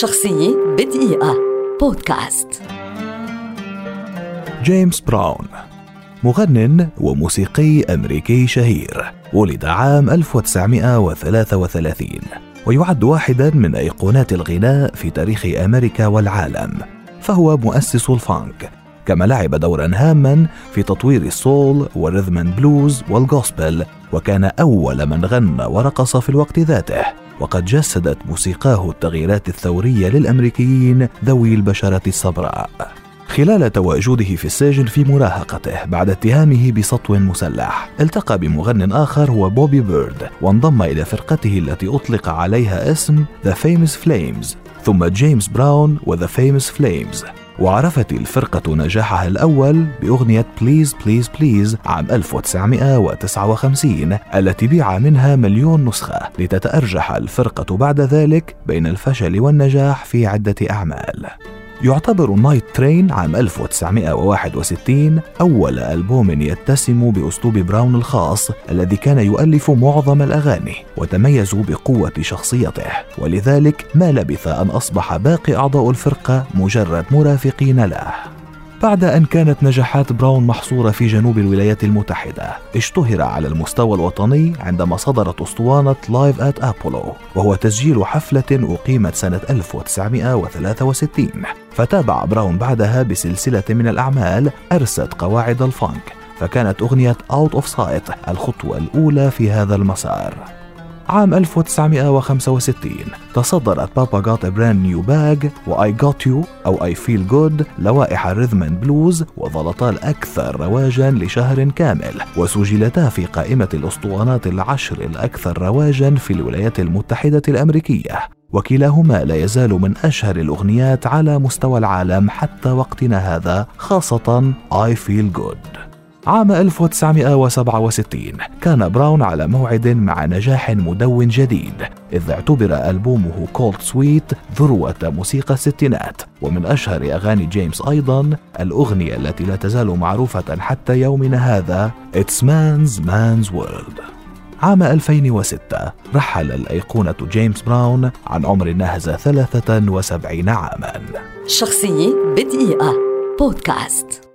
شخصية بدقيقة. بودكاست. جيمس براون مغنٍ وموسيقي أمريكي شهير ولد عام 1933 ويعد واحدا من أيقونات الغناء في تاريخ أمريكا والعالم فهو مؤسس ال funk كما لعب دورا هاما في تطوير ال soul وال rhythm blues وال gospel وكان أول من غنى ورقص في الوقت ذاته. وقد جسدت موسيقاه التغييرات الثورية للأمريكيين ذوي البشرة السمراء خلال تواجده في السجن في مراهقته بعد اتهامه بسطو مسلح التقى بمغن آخر هو بوبي بيرد وانضم إلى فرقته التي أطلق عليها اسم The Famous Flames ثم جيمس براون and The Famous Flames وعرفت الفرقة نجاحها الأول بأغنية Please Please Please عام 1959 التي بيع منها مليون نسخة لتتأرجح الفرقة بعد ذلك بين الفشل والنجاح في عدة أعمال. يعتبر Night Train عام 1961 أول ألبوم يتسم بأسلوب براون الخاص الذي كان يؤلف معظم الأغاني وتميزوا بقوة شخصيته. ولذلك ما لبث أن أصبح باقي أعضاء الفرقة مجرد مرافقين له. بعد أن كانت نجاحات براون محصورة في جنوب الولايات المتحدة اشتهر على المستوى الوطني عندما صدرت أسطوانة Live at Apollo وهو تسجيل حفلة أقيمت سنة 1963 فتابع براون بعدها بسلسلة من الأعمال أرست قواعد ال funk فكانت أغنية Out of Sight الخطوة الأولى في هذا المسار. عام 1965 تصدرت Papa's Got a Brand New Bag و I Got You أو I Feel Good لوائح ال rhythm blues وظلتا الأكثر رواجا لشهر كامل. وسجلتا في قائمة الأسطوانات العشر الأكثر رواجا في الولايات المتحدة الأمريكية. وكلاهما لا يزال من أشهر الأغنيات على مستوى العالم حتى وقتنا هذا خاصة I Feel Good. عام 1967 كان براون على موعد مع نجاح مدو جديد إذ اعتبر ألبومه Cold Sweat ذروة موسيقى الستينات ومن أشهر أغاني جيمس أيضا الأغنية التي لا تزال معروفة حتى يومنا هذا It's Man's Man's World. عام 2006 رحل الأيقونة جيمس براون عن عمر ناهز 73 عاما. شخصية بدقيقة. بودكاست